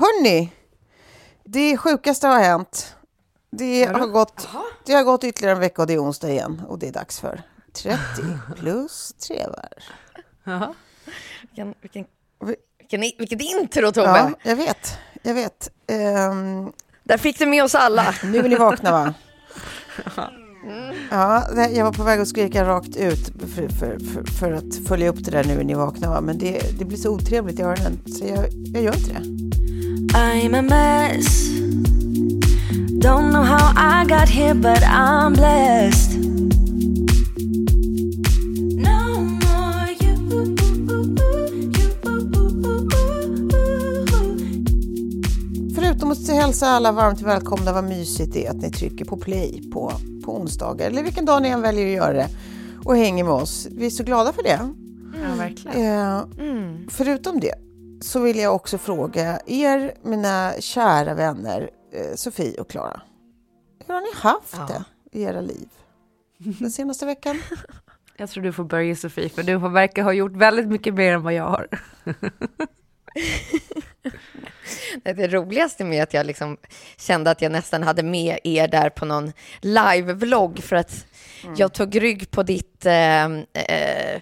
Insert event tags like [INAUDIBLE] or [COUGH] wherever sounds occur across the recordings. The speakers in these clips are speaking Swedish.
Hörni, det sjukaste har hänt. Det har, gått, det har gått ytterligare en vecka och det är onsdag igen. Och det är dags för 30 [LAUGHS] plus trevar. Jaha. Vilken, vilken, vilken, vilket intro, Tobbe! Ja, jag vet. Jag vet. Ehm, Där fick du med oss alla. nu är ni vakna, va? Ja, det- jag var på väg att skrika rakt ut för, för, för, för att följa upp det där nu är ni vakna, va? Men det, det blir så otrevligt i öronen, så jag, jag gör inte det. I'm a mess. Don't know how I got here, but I'm blessed. No more you. Förutom att hälsa alla varmt välkomna, vad mysigt det är att ni trycker på play på, på onsdagar, eller vilken dag ni än väljer att göra det, och hänger med oss. Vi är så glada för det. Ja, verkligen. Eh, Förutom det så vill jag också fråga er, mina kära vänner, eh, Sofie och Klara. Hur har ni haft Ja. det i era liv den senaste veckan? [LAUGHS] Jag tror du får börja Sofie, för du har- verkar ha gjort väldigt mycket mer än vad jag har. [LAUGHS] Det roligaste med att jag liksom kände att jag nästan hade med er där på någon live-vlogg för att jag tog rygg på ditt eh, eh,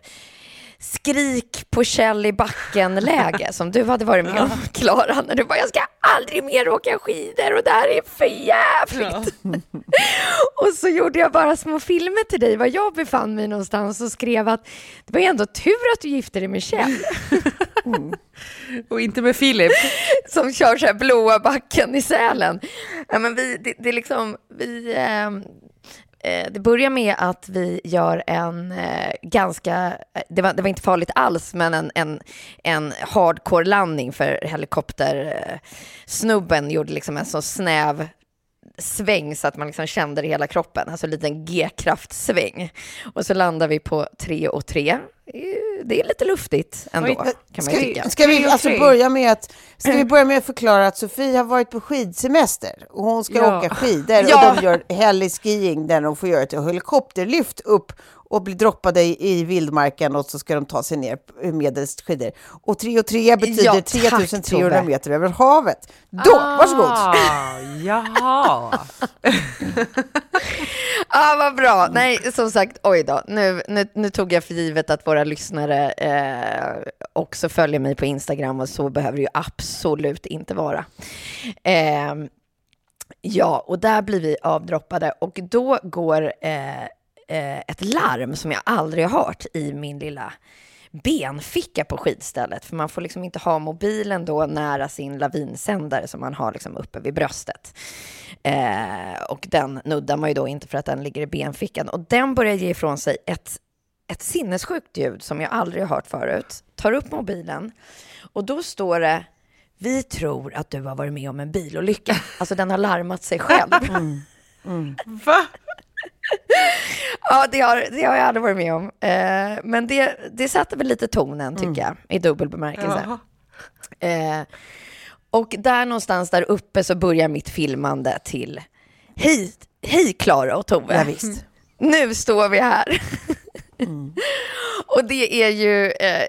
skrik på Kjell i backen-läge [LAUGHS] som du hade varit med om, Klara, när du bara “jag ska aldrig mer åka skidor och det här är för jävligt”. [LAUGHS] och så gjorde jag bara små filmer till dig var jag befann mig någonstans och skrev att det var ju ändå tur att du gifte dig med Kjell. [LAUGHS] Och inte med Filip. som kör så här blåa backen i Sälen. Ja, men vi, det, det är liksom, vi, eh, Eh, det börjar med att vi gör en eh, ganska, eh, det var, det var inte farligt alls, men en, en, en hardcore landning för helikoptersnubben. Eh, gjorde liksom en så snäv sväng så att man liksom kände det i hela kroppen, alltså en liten G-kraftsväng. Och så landar vi på tre och tre. Det är lite luftigt ändå, kan man Ska ju vi, tycka. ska vi alltså börja med att Ska vi börja med att förklara att Sofie har varit på skidsemester och hon ska Ja. åka skidor Ja. och de gör heli-skiing där de får göra ett helikopterlyft upp och bli droppade i, i vildmarken och så ska de ta sig ner medelst skidor. Och 3 och 3 betyder Ja, tack, 3300 Tove. meter över havet. Då, varsågod! Ah, jaha. [LAUGHS] Ah, vad bra. Nej, som sagt, oj då. Nu, nu, nu tog jag för givet att våra lyssnare eh, också följer mig på Instagram och så behöver det ju absolut inte vara. Eh, ja, och där blir vi avdroppade och då går eh, eh, ett larm som jag aldrig har hört i min lilla benficka på skidstället. För man får liksom inte ha mobilen då nära sin lavinsändare som man har liksom uppe vid bröstet. Eh, och den nuddar man ju då inte för att den ligger i benfickan. Och den börjar ge ifrån sig ett, ett sinnessjukt ljud som jag aldrig har hört förut. Tar upp mobilen och då står det vi tror att du har varit med om en bilolycka. Alltså den har larmat sig själv. [LAUGHS] Va? Ja, det har, det har jag aldrig varit med om. Eh, men det, det satte väl lite tonen, tycker jag, i dubbel bemärkelse. Eh, Och där någonstans där uppe så börjar mitt filmande till Hej, hej Klara och Tove. Ja, visst. Nu står vi här. [LAUGHS] och det är ju, eh,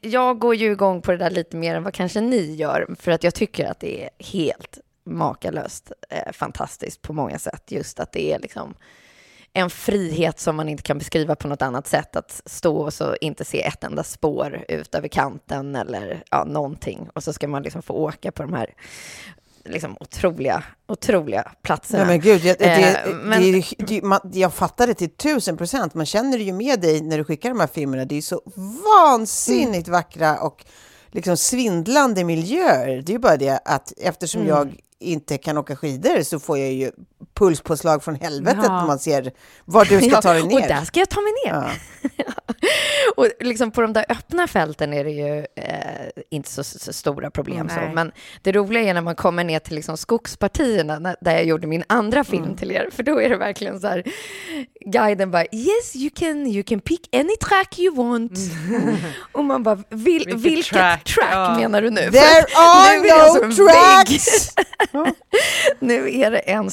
jag går ju igång på det där lite mer än vad kanske ni gör, för att jag tycker att det är helt makalöst eh, fantastiskt på många sätt. Just att det är liksom en frihet som man inte kan beskriva på något annat sätt. Att stå och så inte se ett enda spår ut över kanten eller ja, någonting. Och så ska man liksom få åka på de här liksom otroliga, otroliga platserna. Nej, men gud, jag, det, Eh, men- det, det, man, jag fattar det till tusen procent. Man känner det ju med dig när du skickar de här filmerna. Det är så vansinnigt Mm. vackra och liksom svindlande miljöer. Det är ju bara det att eftersom Mm. jag inte kan åka skidor så får jag ju pulspåslag från helvetet Ja. när man ser var du ska [LAUGHS] ta dig ner. Och där ska jag ta mig ner. Ja. [LAUGHS] och liksom på de där öppna fälten är det ju eh, inte så, så stora problem. Så. Men det roliga är när man kommer ner till liksom skogspartierna, där jag gjorde min andra film Mm. till er, för då är det verkligen så här, guiden bara yes you can, you can pick any track you want. [LAUGHS] och man bara, Vil, Vilket vilket, track, track? Ja. menar du nu? There För are nu är det no en tracks! nu är det en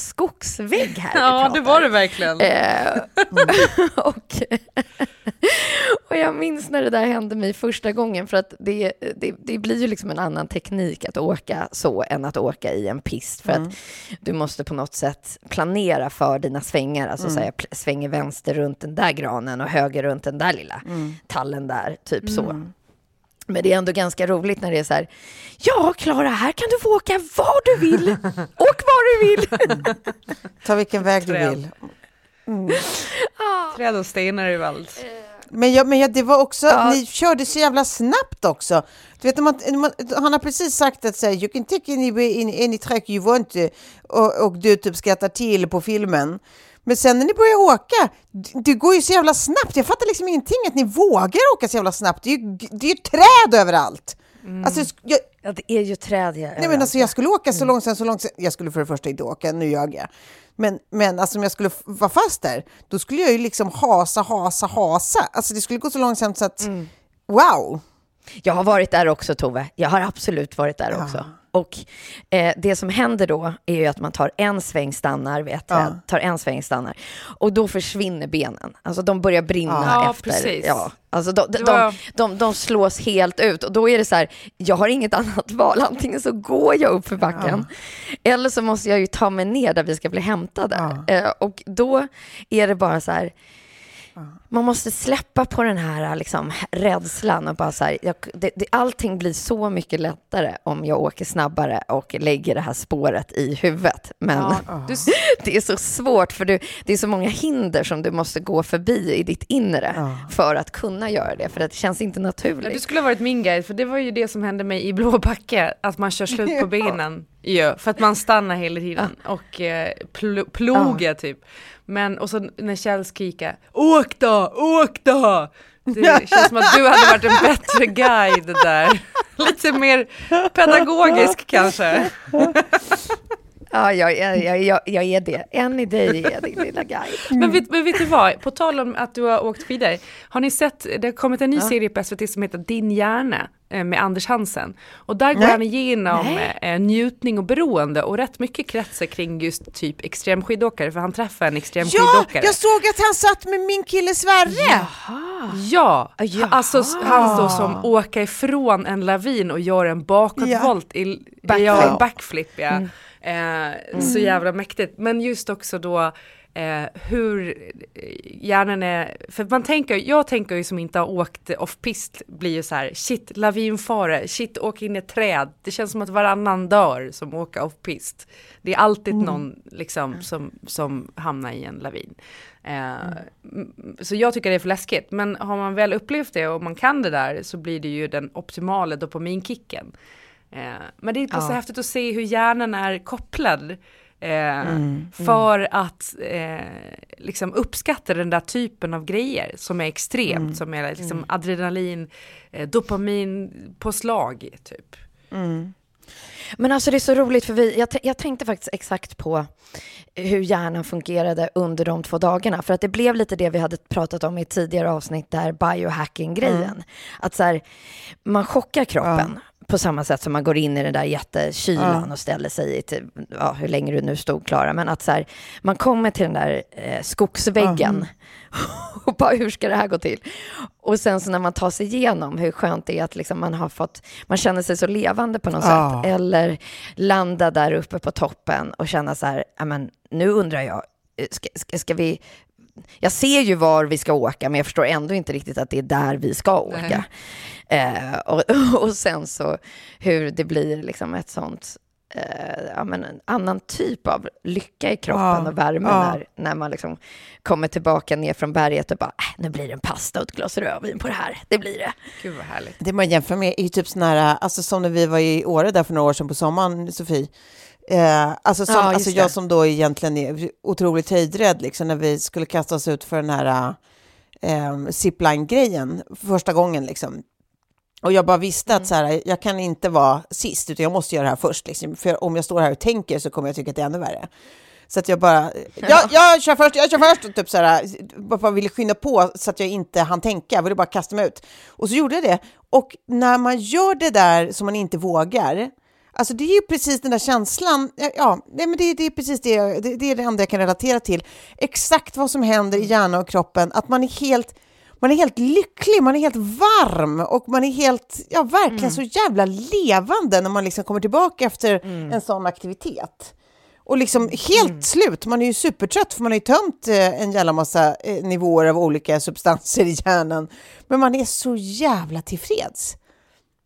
skogsvägg här Ja, det var det verkligen. Eh, [LAUGHS] och, och jag minns när det där hände mig första gången, för att det, det, det blir ju liksom en annan teknik att åka så än att åka i en pist, för att du måste på något sätt planera för dina svängar, alltså säga pl- svänger vänster runt den där granen och höger runt den där lilla tallen där, typ så. Men det är ändå ganska roligt när det är så här, ja Klara, här kan du få åka var du vill, [LAUGHS] åk var du vill. Ta vilken väg du Träd. vill. Träd och stenar i allt. Men, jag, men jag, det var också, ni körde så jävla snabbt också. Du vet, man, man, han har precis sagt att säga, you can take any, any, any track you want eh, och, och du typ skrattar till på filmen. Men sen när ni börjar åka, det går ju så jävla snabbt. Jag fattar liksom ingenting att ni vågar åka så jävla snabbt. Det är ju, det är ju träd överallt. Alltså, jag, Ja, det är ju träd här Nej, men alltså, jag skulle åka så långsamt, så långsamt. Jag skulle för det första inte åka, nu ljög jag. Men, men alltså, om jag skulle vara fast där, då skulle jag ju liksom hasa, hasa, hasa. Alltså det skulle gå så långsamt så att, wow! Jag har varit där också, Tove. Jag har absolut varit där också. Och eh, det som händer då är ju att man tar en sväng, stannar vid ett träd, tar en sväng, stannar. Och då försvinner benen. Alltså de börjar brinna Ja, efter. precis. Ja, alltså de, de, var- de, de, slås helt ut. Och då är det så här, jag har inget [LAUGHS] annat val. Antingen så går jag upp för backen, eller så måste jag ju ta mig ner där vi ska bli hämtade. Eh, och då är det bara så här, man måste släppa på den här liksom, rädslan och bara så här, jag, det, det, allting blir så mycket lättare om jag åker snabbare och lägger det här spåret i huvudet. Men [LAUGHS] Du, det är så svårt för du, det är så många hinder som du måste gå förbi i ditt inre för att kunna göra det, för det känns inte du naturligt. skulle ha varit min guide, för det var ju det som hände mig i Blåbacke, att man kör slut på [LAUGHS] benen. Ja, för att man stannar hela tiden och eh, pl- plogar typ. Men, och så när Kjell skriker Åk då, åk då! Det känns som att du hade varit en bättre guide där. [LAUGHS] Lite mer pedagogisk kanske. [LAUGHS] Ja, jag, jag, jag, jag, är det. En i dig är din lilla guide. [LAUGHS] Men, vet, men vet du vad, på tal om att du har åkt skidor. Har ni sett, det har kommit en ny serie på SVT som heter Din hjärna eh, med Anders Hansen. Och där går Nej. han igenom eh, njutning och beroende och rätt mycket kretsar kring just typ extremskidåkare för han träffar en Ja, extremskidåkare. jag såg att han satt med min kille Sverre! Ja, Jaha. alltså han då som åker ifrån en lavin och gör en bakåtvolt i Backflip. Ja, backflip ja. Eh, Så jävla mäktigt. Men just också då eh, hur hjärnan är, för man tänker, jag tänker ju som inte har åkt off-pist blir ju så här, shit lavinfara, shit åk in i ett träd. Det känns som att varannan dör som åker off-pist. Det är alltid någon liksom som, som hamnar i en lavin. Eh, m- Så jag tycker det är för läskigt, men har man väl upplevt det och man kan det där så blir det ju den optimala dopaminkicken. Eh, men det är bara så Ja. häftigt att se hur hjärnan är kopplad eh, för att eh, liksom uppskatta den där typen av grejer som är extremt, som är liksom adrenalin, eh, dopamin på slag typ. Men alltså det är så roligt för vi, jag, jag tänkte faktiskt exakt på hur hjärnan fungerade under de två dagarna. För att det blev lite det vi hade pratat om i tidigare avsnitt där biohacking-grejen. Att så här, man chockar kroppen på samma sätt som man går in i den där jättekylan och ställer sig i, till, ja, hur länge du nu stod Klara, men att så här, man kommer till den där eh, skogsväggen [LAUGHS] och bara hur ska det här gå till? Och sen så när man tar sig igenom hur skönt det är att liksom man har fått, man känner sig så levande på något Ja. sätt, eller landa där uppe på toppen och känna så här, ja men nu undrar jag, eh, ska, ska, ska vi jag ser ju var vi ska åka, men jag förstår ändå inte riktigt att det är där vi ska åka. Eh, och, [LAUGHS] och sen så hur det blir liksom ett sånt, eh, ja men en annan typ av lycka i kroppen Ja, och värme ja. när, när man liksom kommer tillbaka ner från berget och bara, äh, nu blir det en pasta och ett glas rödvin på det här, det blir det. Gud vad härligt. Det man jämför med är ju typ sån här, alltså som när vi var i Åre där för några år sedan på sommaren, Sofie. Eh, alltså som, Ja, alltså jag som då egentligen är otroligt höjdrädd, liksom, när vi skulle kasta oss ut för den här eh, zipline-grejen första gången. Liksom. Och jag bara visste Mm. att så här, jag kan inte vara sist, utan jag måste göra det här först. Liksom. För om jag står här och tänker så kommer jag tycka att det är ännu värre. Så att jag bara, [LAUGHS] ja, jag kör först, jag kör först, och typ så här, bara ville skynda på så att jag inte hann tänka, jag ville bara kasta mig ut. Och så gjorde jag det. Och när man gör det där som man inte vågar, alltså det är ju precis den där känslan, ja, nej, men det, det är precis det, det, det är det enda jag kan relatera till. Exakt vad som händer i hjärnan och kroppen, att man är helt man är helt lycklig, man är helt varm och man är helt, ja verkligen så jävla levande när man liksom kommer tillbaka efter en sån aktivitet. Och liksom helt slut, man är ju supertrött för man har ju tömt eh, en jävla massa eh, nivåer av olika substanser i hjärnan. Men man är så jävla tillfreds.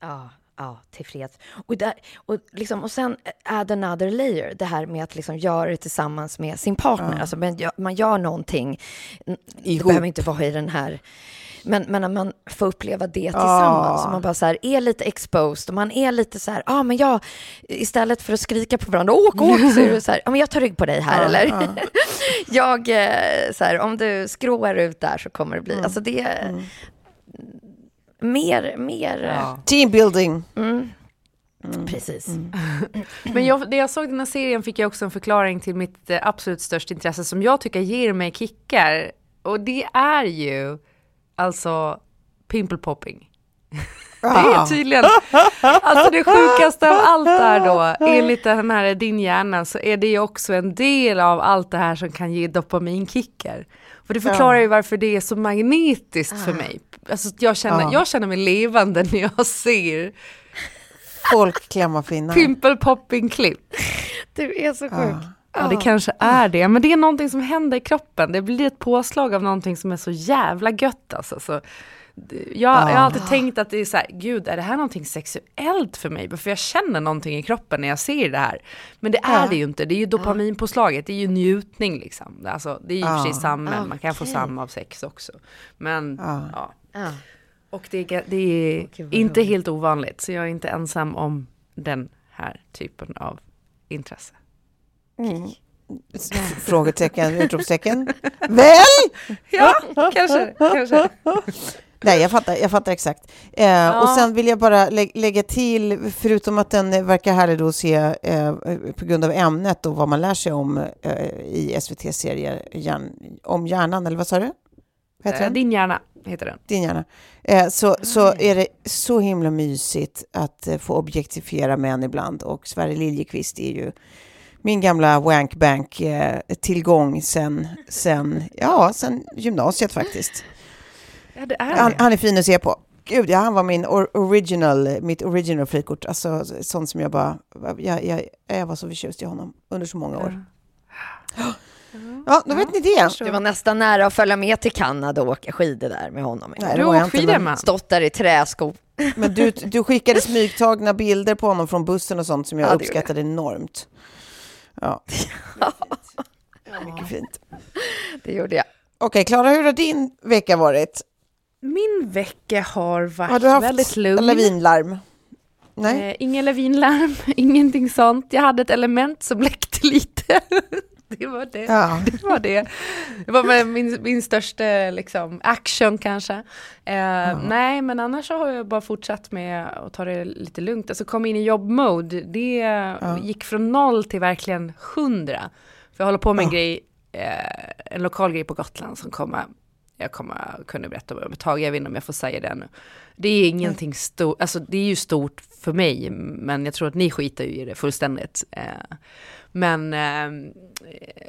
Ja, ja tillfreds. Och, där, och, liksom, och sen add another layer, det här med att liksom göra det tillsammans med sin partner. Alltså, men gör- man gör någonting, det Ihop. behöver inte vara i den här. Men, men när man får uppleva det tillsammans, så man bara så här, är lite exposed och man är lite så här, ja ah, men jag, istället för att skrika på varandra, åk, åk, så är det så här, ja men jag tar rygg på dig här eller? [LAUGHS] jag, eh, så här, om du skråar ut där så kommer det bli, alltså det är mer, mer, eh, Teambuilding. precis. Men jag, det jag såg i den här serien fick jag också en förklaring till mitt eh, absolut största intresse som jag tycker ger mig kickar. Och det är ju alltså pimple popping. [LAUGHS] Det är tydligen, alltså det sjukaste av allt där då, enligt den här din hjärna så är det ju också en del av allt det här som kan ge dopaminkickar. För det förklarar ju varför det är så magnetiskt för mig. Alltså jag känner, Ja. jag känner mig levande [LAUGHS] när jag ser Folk klämma finnar. pimple popping klipp. [LAUGHS] Du är så sjuk. Ja det kanske är det, men det är någonting som händer i kroppen. Det blir ett påslag av någonting som är så jävla gött alltså. Så, jag, jag har alltid tänkt att det är så här, gud är det här någonting sexuellt för mig? För jag känner någonting i kroppen när jag ser det här. Men det är det ju inte, det är ju dopaminpåslaget, det är ju njutning liksom. Det- Alltså, det är ju i och för sig samma, man kan få samma av sex också. Men ja. Och det är, det är inte helt ovanligt, så jag är inte ensam om den här typen av intresse. [LAUGHS] Frågetecken, utropstecken. Väl? Ja, kanske, kanske. Nej, jag fattar, jag fattar exakt. Eh, Och sen vill jag bara lä lägga till, förutom att den verkar härlig då att se eh, på grund av ämnet och vad man lär sig om eh, i SVT-serier hjärn, om hjärnan, eller vad sa du? Heter Eh? Din hjärna heter den. Din hjärna. Eh, så, så är det så himla mysigt att eh, få objektifiera män ibland och Sverre Liljekvist är ju min gamla wankbank-tillgång sen, sen, ja, sen gymnasiet faktiskt. Ja, det är Han, det. han är fin att se på. Gud, ja, han var min or original, mitt original frikort. Alltså sånt som jag bara, jag, jag, jag var så förtjust i honom under så många år. Ja, då vet ni det. Du var nästan nära att följa med till Kanada och åka skidor där med honom. Nej, det Du var jag åker inte, skidor men- Stått där i träskor. Men du, [LAUGHS] du skickade smygtagna bilder på honom från bussen och sånt som jag Ja, uppskattade enormt. Ja. Mycket fint. Det gjorde jag. Okej, Klara, hur har din vecka varit? Min vecka har varit Har du haft väldigt lugn. lavinlarm? Nej? Eh, ingen lavinlarm, [LAUGHS] ingenting sånt. Jag hade ett element som läckte lite. [LAUGHS] det var det. Ja. [LAUGHS] Det var det. Det var min, min största liksom, action kanske. Eh, Nej, men annars har jag bara fortsatt med att ta det lite lugnt. Alltså kom in i jobbmode. Det gick från noll till verkligen hundra. För jag håller på med en grej, eh, en lokal grej på Gotland som kommer jag kommer kunna berätta om ett tag, jag vet inte om jag får säga det nu. Det är ingenting stort, alltså det är ju stort för mig, men jag tror att ni skiter ju i det fullständigt. Eh, men eh,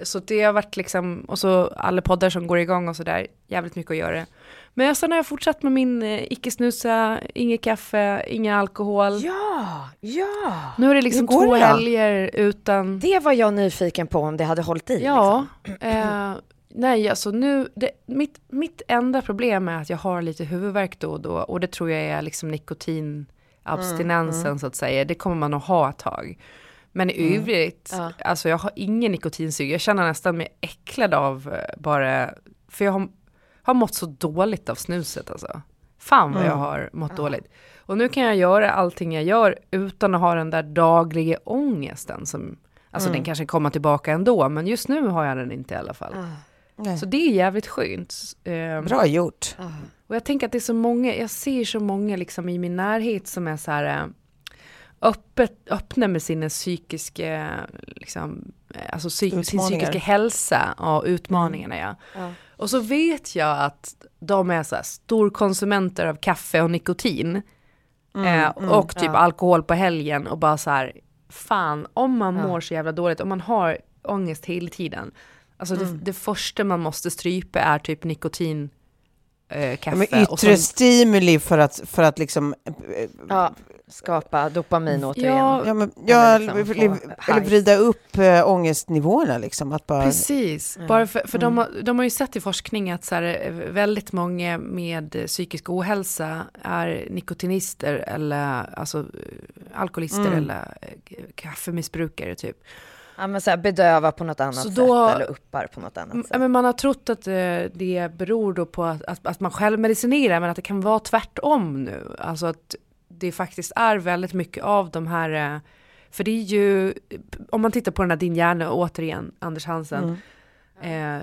så det har varit liksom, och så alla poddar som går igång och sådär, jävligt mycket att göra. Men sen har jag fortsatt med min eh, icke-snusa, inget kaffe, ingen alkohol. Ja, ja. Nu är det liksom två det helger utan... Det var jag nyfiken på om det hade hållit i. Ja, liksom. eh, nej alltså nu, det, mitt, mitt enda problem är att jag har lite huvudvärk då och då och det tror jag är liksom nikotinabstinensen så att säga. Det kommer man att ha ett tag. Men i övrigt, Ja. alltså jag har ingen nikotinsug. Jag känner nästan mig äcklad av eh, bara, för jag har, har mått så dåligt av snuset alltså. Fan vad jag har mått dåligt. Och nu kan jag göra allting jag gör utan att ha den där dagliga ångesten som, alltså den kanske kommer tillbaka ändå, men just nu har jag den inte i alla fall. Nej. Så det är jävligt skönt. Ehm, Bra gjort. och jag tänker att det är så många, jag ser så många liksom i min närhet som är så här eh, öppet, öppna med sina psykiska, liksom, eh, alltså psy- sin psykiska hälsa och utmaningarna ja. Och så vet jag att de är så här storkonsumenter av kaffe och nikotin. eh, och typ alkohol på helgen och bara så här, fan om man mår så jävla dåligt, om man har ångest hela tiden. Alltså det, det första man måste strypa är typ nikotin, eh, kaffe. Ja, yttre sen- stimuli för att, för att liksom... eh, Ja, skapa dopamin återigen. Ja, Ja, men, Eller ja, liksom eller, eller vrida upp äh, ångestnivåerna liksom. Att bara, Precis, bara för, för de, har, de har ju sett i forskning att så här, eh, väldigt många med eh, psykisk ohälsa är nikotinister eller alltså eh, alkoholister eller eh, kaffemissbrukare typ. Ja, men så här, bedöva på något annat Så sätt då- eller uppar på något annat Mm, sätt. Men man har trott att eh, det beror då på att, att, att man själv medicinerar men att det kan vara tvärtom nu. Alltså att det faktiskt är väldigt mycket av de här, eh, för det är ju, om man tittar på den här Din hjärna återigen, Anders Hansen, eh,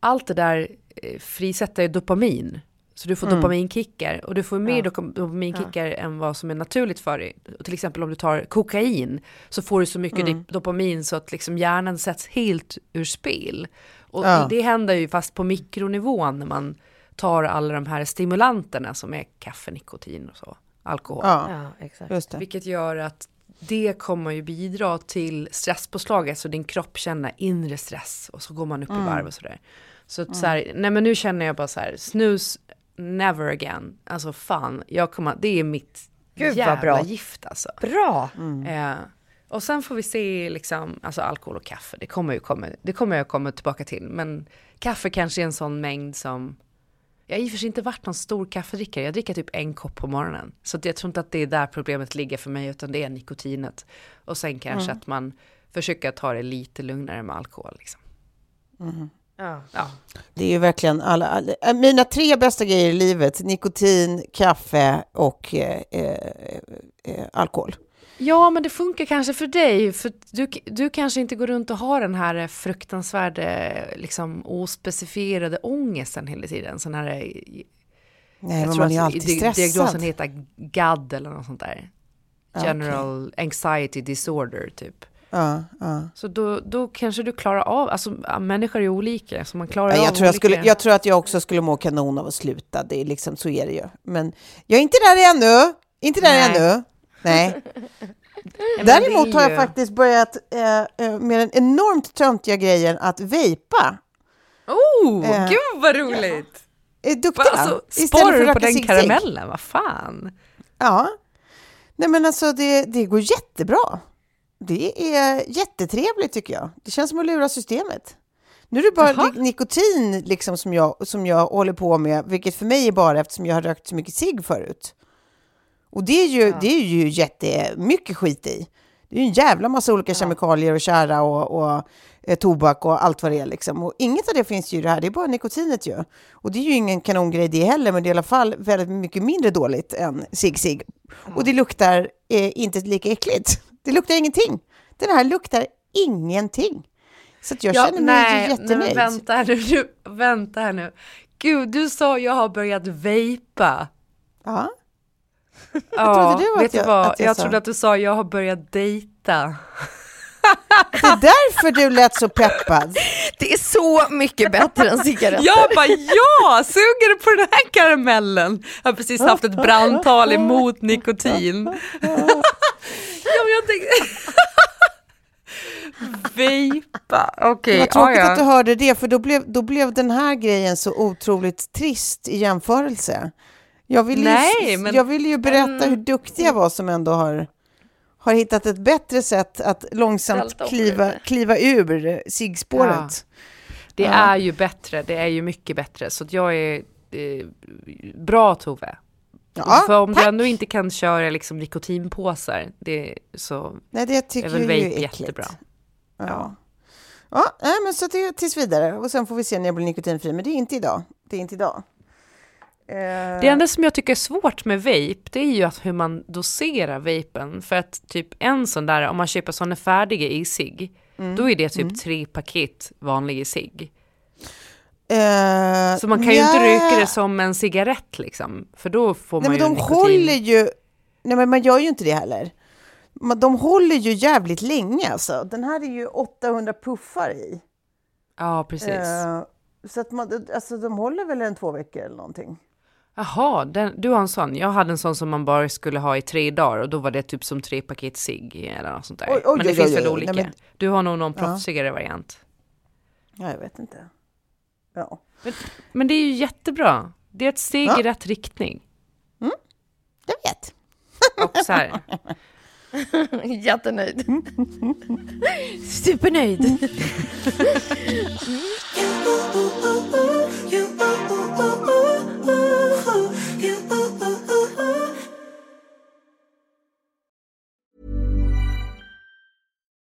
allt det där eh, frisätter ju dopamin. Så du får dopaminkickar och du får mer dop- dopaminkickar än vad som är naturligt för dig. Och Till exempel om du tar kokain så får du så mycket dip- dopamin så att liksom hjärnan sätts helt ur spel. Och Ja. det händer ju fast på mikronivån när man tar alla de här stimulanterna som är kaffe, nikotin och så, alkohol. ja, Ja, exakt. just det. Vilket gör att det kommer ju bidra till stresspåslaget så din kropp känner inre stress och så går man upp Mm. i varv och sådär. Så att så här, nej men nu känner jag bara så här, snus never again. Alltså fan, jag kommer, det är mitt Gud, jävla bra. gift alltså. Bra! Eh, och sen får vi se liksom, alltså alkohol och kaffe, det kommer ju komma, det kommer jag komma tillbaka till. Men kaffe kanske är en sån mängd som, jag har i och för sig inte varit någon stor kaffedrickare, jag dricker typ en kopp på morgonen. Så jag tror inte att det är där problemet ligger för mig, utan det är nikotinet. Och sen kanske att man försöker ta det lite lugnare med alkohol. Liksom. Ja. Ja. Det är ju verkligen alla, alla, äh, mina tre bästa grejer i livet, nikotin, kaffe och eh, eh, eh, alkohol. ja, men det funkar kanske för dig, för du, du kanske inte går runt och har den här fruktansvärda, liksom ospecifierade ångesten hela tiden. Sån här Nej, jag men tror man är alltid stressad. diagnosen heter GAD eller något sånt där. General Anxiety Disorder typ. Ja, ja. Så då, då kanske du klarar av, alltså ja, människor är olika så man klarar Ja, av jag, tror jag, skulle, jag tror att jag också skulle må kanon av att sluta. Det är liksom, så är det ju. Men jag är inte där ännu. Inte där Nej. ännu. Nej. [LAUGHS] Ja, Däremot har jag ju- faktiskt börjat eh, eh, med den enormt töntiga grejen att vejpa. Oh, Eh, gud vad roligt! Är duktiga. Alltså, sparar för du på den cigg-cigg. karamellen, vad fan? Ja. Nej men alltså det, det går jättebra. Det är jättetrevligt tycker jag. Det känns som att lura systemet. Nu är det bara Jaha. ni- nikotin liksom som, jag, som jag håller på med, vilket för mig är bara eftersom jag har rökt så mycket cigg förut. Och det är ju, det är ju jättemycket skit i. Det är ju en jävla massa olika kemikalier och kära och, och eh, tobak och allt vad det är. Liksom. Och inget av det finns ju i det här, det är bara nikotinet ju. Och det är ju ingen kanongrej det heller, men det är i alla fall väldigt mycket mindre dåligt än cigg-cigg. Och det luktar eh, inte lika äckligt. Det luktar ingenting. Den här luktar ingenting. Så att jag känner mig jättenöjd. Nej, vänta här nu, nu, vänta här nu. Gud, du sa jag har börjat vejpa. Ja. Ja, trodde du att vet du jag- vad? att jag jag sa? trodde att du sa jag har börjat dejta. Det är därför du lät så peppad. Det är så mycket bättre än cigaretter. Jag bara ja, suger du på den här karamellen? Jag har precis haft ett brandtal emot nikotin. [LAUGHS] ja, men jag tänkte... [LAUGHS] Vejpa, okej. Vad tråkigt ja, ja. att du hörde det, för då blev, då blev den här grejen så otroligt trist i jämförelse. Jag ville Nej, ju, men- jag ville ju berätta hur duktig jag var som ändå har, har hittat ett bättre sätt att långsamt kliva, kliva ur ciggspåret. Det Ja. är ju bättre, det är ju mycket bättre. Så att jag är eh, bra Tove. Ja, För om tack. du ändå inte kan köra liksom nikotinpåsar, det, så Nej, det tycker är väl är vape jättebra. Ja. Ja, nej, men så det är tills vidare. Och sen får vi se när jag blir nikotinfri. Men det är inte idag. Det är inte idag. Eh, Det enda som jag tycker är svårt med vape, det är ju att hur man doserar vapen. För att typ en sån där, om man köper såna färdiga i cigg, Mm. då är det typ tre paket vanlig i cigg. Eh, Så man kan ju inte röka det som en cigarett liksom, för då får Nej, man men ju de nikotin. håller ju... Nej, men man gör ju inte det heller. Men De håller ju jävligt länge alltså. Den här är ju 800 puffar i. Ja, precis. Eh, så att man, alltså, de håller väl en två veckor eller någonting. Jaha, du har en sån. Jag hade en sån som man bara skulle ha i tre dagar och då var det typ som tre paket cigg eller något sånt där. Oj, oj, men det oj, finns väl olika. Nej, men- Du har nog någon proffsigare variant. Ja, jag vet inte. Ja. Men det är ju jättebra. Det är ett steg Ja. i rätt riktning. Jag vet. Och så här, [LAUGHS] Jättenöjd. Supernöjd. [LAUGHS]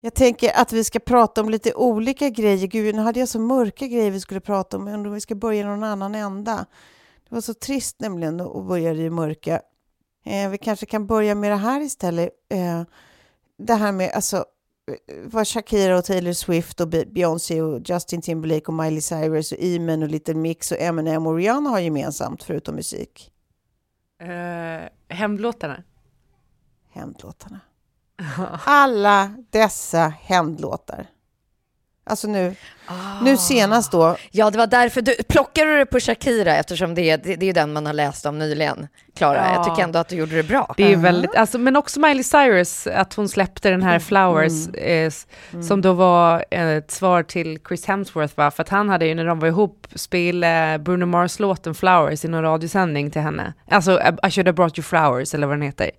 Jag tänker att vi ska prata om lite olika grejer. Gud, nu hade jag så mörka grejer vi skulle prata om, men vi ska börja någon annan ända. Det var så trist nämligen att börja i mörka. Eh, vi kanske kan börja med det här istället. Eh, det här med alltså, eh, vad Shakira och Taylor Swift och Be- Beyoncé och Justin Timberlake och Miley Cyrus och Eamon och Little Mix och Eminem och Rihanna har gemensamt förutom musik. eh, hämndlåtarna. Hämndlåtarna. [LAUGHS] Alla dessa hämndlåtar. Alltså nu, nu senast då. Ja, det var därför du plockade du det på Shakira eftersom det är, det, det är den man har läst om nyligen. Klara, jag Ja. tycker ändå att du gjorde det bra. Det är väldigt, alltså, men också Miley Cyrus, att hon släppte den här Flowers, eh, s- som då var ett svar till Chris Hemsworth, va? för att han hade ju när de var ihop spelat Bruno Mars-låten Flowers i någon radiosändning till henne. Alltså I should have brought you flowers, eller vad den heter.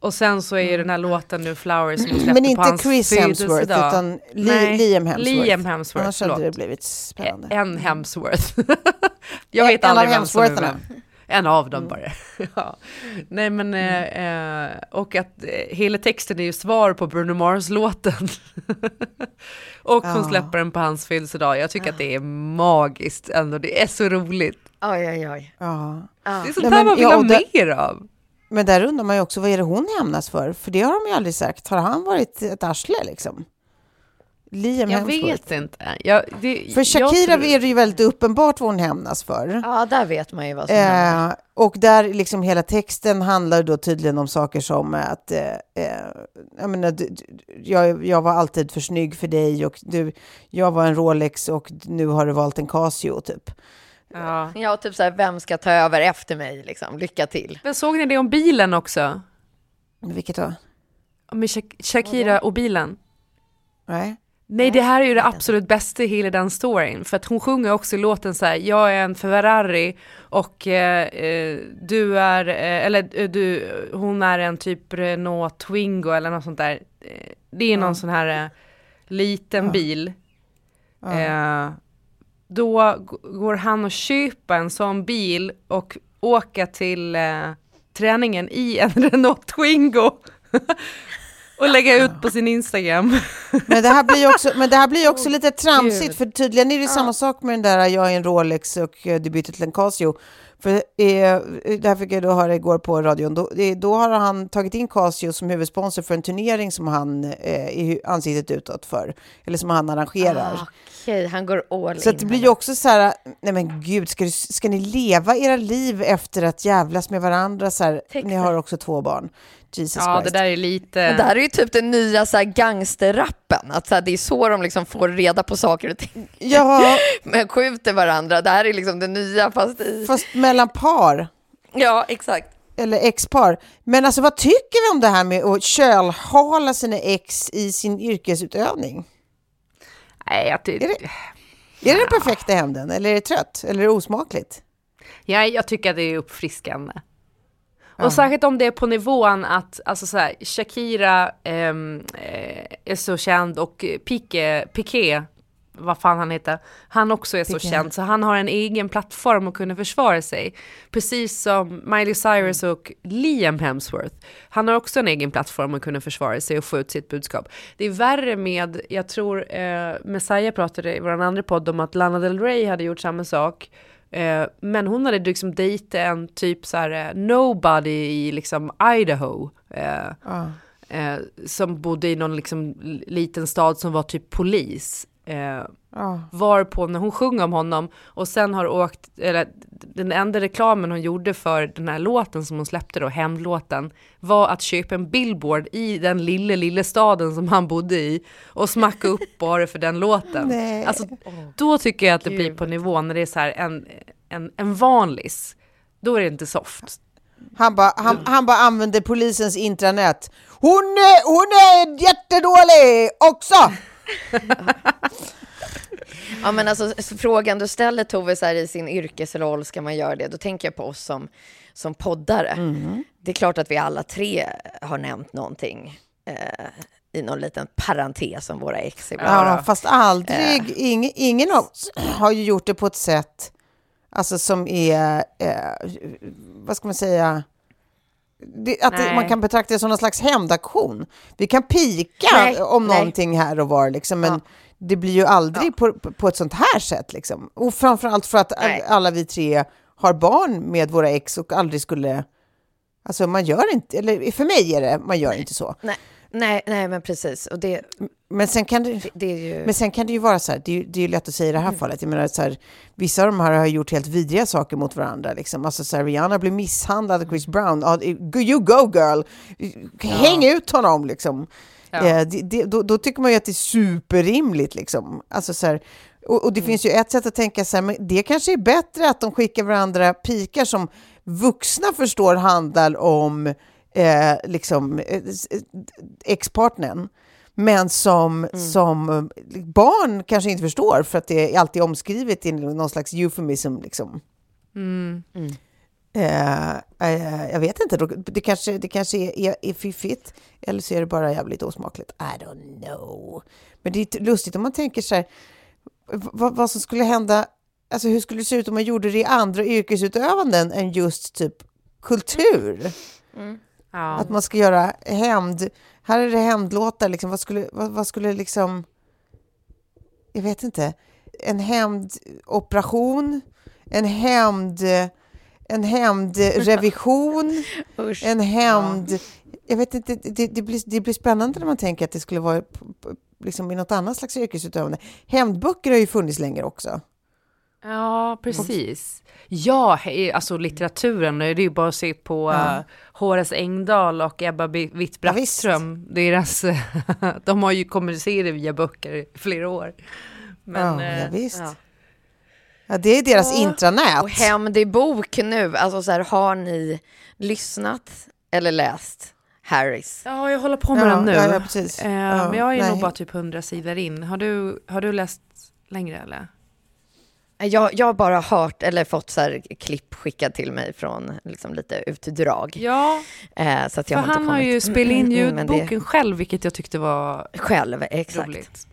Och sen så är ju den här låten nu Flowers som släppte Men inte hans Chris Hemsworth födelsedag. utan Li- Nej, Liam Hemsworth. Liam Hemsworth, Annars hade det blivit spännande. En Hemsworth. [LAUGHS] Jag En- vet en av aldrig vem som är vem. En av dem bara. [LAUGHS] ja. Nej men, eh, eh, och att eh, hela texten är ju svar på Bruno Mars-låten. [LAUGHS] och hon Ja. släpper den på hans födelsedag. Jag tycker att det är magiskt ändå, det är så roligt. Oj, oj, oj. Ja. Det är sånt här man vill ja, ha mer av. Men där undrar man ju också, vad är det hon hämnas för? För det har de ju aldrig sagt. Har han varit ett arsle liksom? Liam Jag vet inte. Jag, det, För Shakira tror- är det ju väldigt uppenbart vad hon hämnas för. Ja, där vet man ju vad som händer. Eh, och där liksom hela texten handlar då tydligen om saker som att eh, eh, jag, menar, du- jag, jag var alltid för snygg för dig och du, jag var en Rolex och nu har du valt en Casio typ. Ja. Ja, typ så här, vem ska ta över efter mig liksom? Lycka till. Men såg ni det om bilen också? Vilket då? Med Shak- Shakira och bilen? Nej. Nej, det här är ju det absolut bästa i hela den storyn. För att hon sjunger också i låten så här, jag är en Ferrari och eh, eh, du är, eh, eller eh, du, hon är en typ Renault Twingo eller något sånt där. Eh, Det är någon sån här eh, liten bil. Eh, då går han och köper en sån bil och åker till eh, träningen i en [LAUGHS] Renault Twingo. och lägga ut på sin Instagram. Men det här blir också, men det här blir också lite tramsigt, Gud. för tydligen är det samma sak med den där jag är en Rolex och eh, du byter till en Casio. För eh, det här fick jag då höra igår på radion. Då, eh, då har han tagit in Casio som huvudsponsor för en turnering som han eh, är ansiktet utåt för. Eller som han arrangerar. Ah, Okej, han går all Så in. att det blir ju också så här, nej men gud, ska, du, ska ni leva era liv efter att jävlas med varandra? Så här, ni har också två barn. Jesus Ja, det Christ. där är lite... Men det här är ju typ den nya så här, gangsterrappen. Att så här, det är så de liksom får reda på saker och ting. Ja, [LAUGHS] Men skjuter varandra. Det här är liksom det nya fast i... fast mellan par. Ja, exakt. eller ex-par. Men alltså vad tycker vi om det här med att kölhala sina ex i sin yrkesutövning? Nej, jag, ty- Är det- Är det den perfekta hämnden eller är det trött eller är det osmakligt? Ja, jag tycker att det är uppfriskande. Och särskilt om det är på nivån att alltså så här, Shakira ehm, eh, är så känd och Piqué, Piqué, vad fan han heter, han också är så Piqué. känd så han har en egen plattform att kunna försvara sig. Precis som Miley Cyrus och Liam Hemsworth. Han har också en egen plattform att kunna försvara sig och få ut sitt budskap. Det är värre med, jag tror eh, Messiah pratade i vår andra podd om att Lana Del Rey hade gjort samma sak. Eh, men hon hade liksom dejtat en typ så här eh, nobody i liksom Idaho. Eh, som bodde i någon liksom liten stad som var typ polis. Eh, Ja. Varpå när hon sjunger om honom och sen har åkt, eller den enda reklamen hon gjorde för den här låten som hon släppte då, hämndlåten, var att köpa en billboard i den lilla, lilla staden som han bodde i och smacka upp [LAUGHS] bara för den låten. Nej. Alltså, då tycker jag att det blir på nivån när det är så här en, en, en vanlis. Då är det inte soft. Han bara han, han bara använder polisens intranät. Hon är, hon är jättedålig också! Ja, men alltså, frågan du ställer Tove, så här, i sin yrkesroll, ska man göra det? Då tänker jag på oss som, som poddare. Det är klart att vi alla tre har nämnt någonting eh, i någon liten parentes om våra ex ibland. Ja, fast aldrig, ing, ingen av oss har ju gjort det på ett sätt alltså, som är, eh, vad ska man säga, det, att det, man kan betrakta det som någon slags hämndaktion. Vi kan pika Nej, om nej. någonting här och var, liksom, men Ja. det blir ju aldrig på, på, på ett sånt här sätt. Liksom. Och framförallt för att Nej. alla vi tre har barn med våra ex och aldrig skulle... Alltså man gör inte, eller för mig är det, man gör inte så. Nej, nej, men precis. Och det, Men sen kan det... det ju... Men sen kan det ju vara så här, det är ju, det är lätt att säga i det här fallet. Jag menar, så här, vissa av de här har gjort helt vidriga saker mot varandra. Liksom. Alltså, så här, Rihanna blev misshandlad av Chris Brown. Ja, you go girl! Häng ut honom liksom. Ja. Eh, det, det, då, då tycker man ju att det är superrimligt. Liksom. Alltså, så här, och, och det finns ju ett sätt att tänka så här, men det kanske är bättre att de skickar varandra pikar som vuxna förstår handlar om eh, liksom, eh, eh, ex-partnern. Men som, som eh, barn kanske inte förstår för att det är alltid omskrivet i någon slags eufemism. Liksom. Eh, eh, jag vet inte, då- det kanske, det kanske är, är, är fiffigt eller så är det bara jävligt osmakligt. I don't know. Men det är lustigt om man tänker så här, vad, vad som skulle hända, alltså hur skulle det se ut om man gjorde det i andra yrkesutövanden än just typ kultur? Ja. Att man ska göra hämnd, här är det hämndlåtar, liksom, vad, skulle, vad, vad skulle liksom, jag vet inte, en hämndoperation, en hämnd en hämndrevision, [LAUGHS] en hämnd... Jag vet inte, det, det, blir, det blir spännande när man tänker att det skulle vara liksom i något annat slags yrkesutövande. Hämndböcker har ju funnits länge också. Ja, precis. Ja, alltså litteraturen, det är ju bara att se på Ja. uh, Horace Engdahl och Ebba Witt-Brattström. Deras, [LAUGHS] de har ju kommunicerat via böcker i flera år. Men, ja, eh, ja, visst. ja. Ja, det är deras Ja. intranät. Och hämnd i bok nu, alltså så här, har ni lyssnat eller läst Harris? Ja, jag håller på med Ja, den nu. ja, ja, precis. Eh, Ja, men jag är nej. nog bara typ 100 sidor in. Har du, har du läst längre eller? Jag, jag har bara hört eller fått så här klipp skickat till mig från liksom lite utdrag. Ja, Eh, så att för jag har inte han har ju spelat in Mm, det- ljudboken själv, vilket jag tyckte var Själv, exakt. roligt.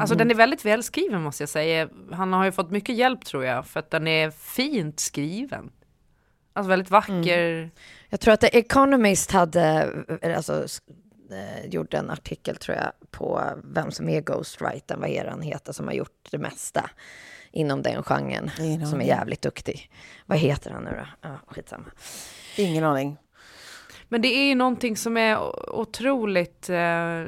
Alltså den är väldigt välskriven måste jag säga. Han har ju fått mycket hjälp tror jag, för att den är fint skriven. Alltså väldigt vacker. Jag tror att The Economist hade, eh, alltså, eh, gjorde en artikel tror jag på vem som är ghostwritern, vad är det han heter, som har gjort det mesta inom den genren, Ingen som är jävligt duktig. Vad heter han nu då? Ja, skitsamma. Ingen aning. Men det är ju någonting som är otroligt eh,